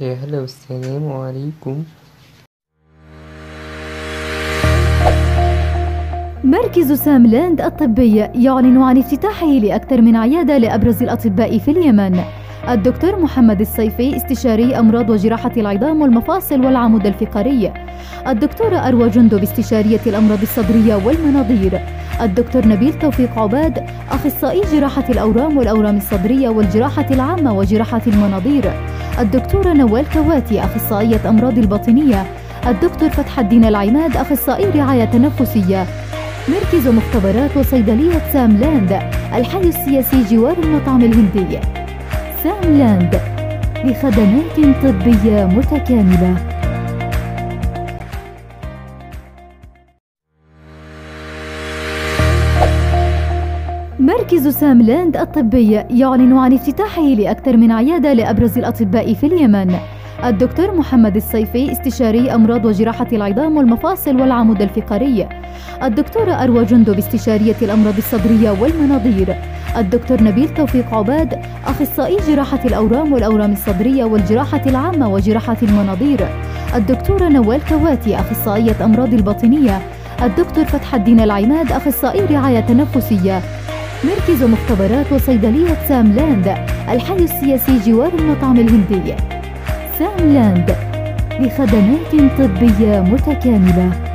يا هلا والسلام عليكم. مركز ساملاند الطبي يعلن عن افتتاحه لأكثر من عيادة لأبرز الأطباء في اليمن. الدكتور محمد الصيفي استشاري أمراض وجراحة العظام والمفاصل والعمود الفقري. الدكتورة أروى جندب استشارية الأمراض الصدرية والمناظير. الدكتور نبيل توفيق عباد أخصائي جراحة الأورام والأورام الصدرية والجراحة العامة وجراحة المناظير. الدكتورة نوال كواتي أخصائية أمراض الباطنية. الدكتور فتح الدين العماد أخصائي رعاية تنفسية. مركز مختبرات وصيدلية سام لاند الحي السياسي جوار المطعم الهندي. سام لاند للخدمات طبية متكاملة. مركز سام لاند الطبي يعلن عن افتتاحه لأكثر من عيادة لأبرز الأطباء في اليمن. الدكتور محمد الصيفي استشاري أمراض وجراحة العظام والمفاصل والعمود الفقري. الدكتورة أروى جندب استشارية الأمراض الصدرية والمناظير. الدكتور نبيل توفيق عباد أخصائي جراحة الأورام والأورام الصدرية والجراحة العامة وجراحة المناظير. الدكتورة نوال كواتي أخصائية أمراض الباطنية. الدكتور فتح الدين العماد أخصائي رعاية تنفسية. مركز مختبرات وصيدلية سام لاند الحي السياسي جوار المطعم الهندي. سام لاند لخدمات طبية متكاملة.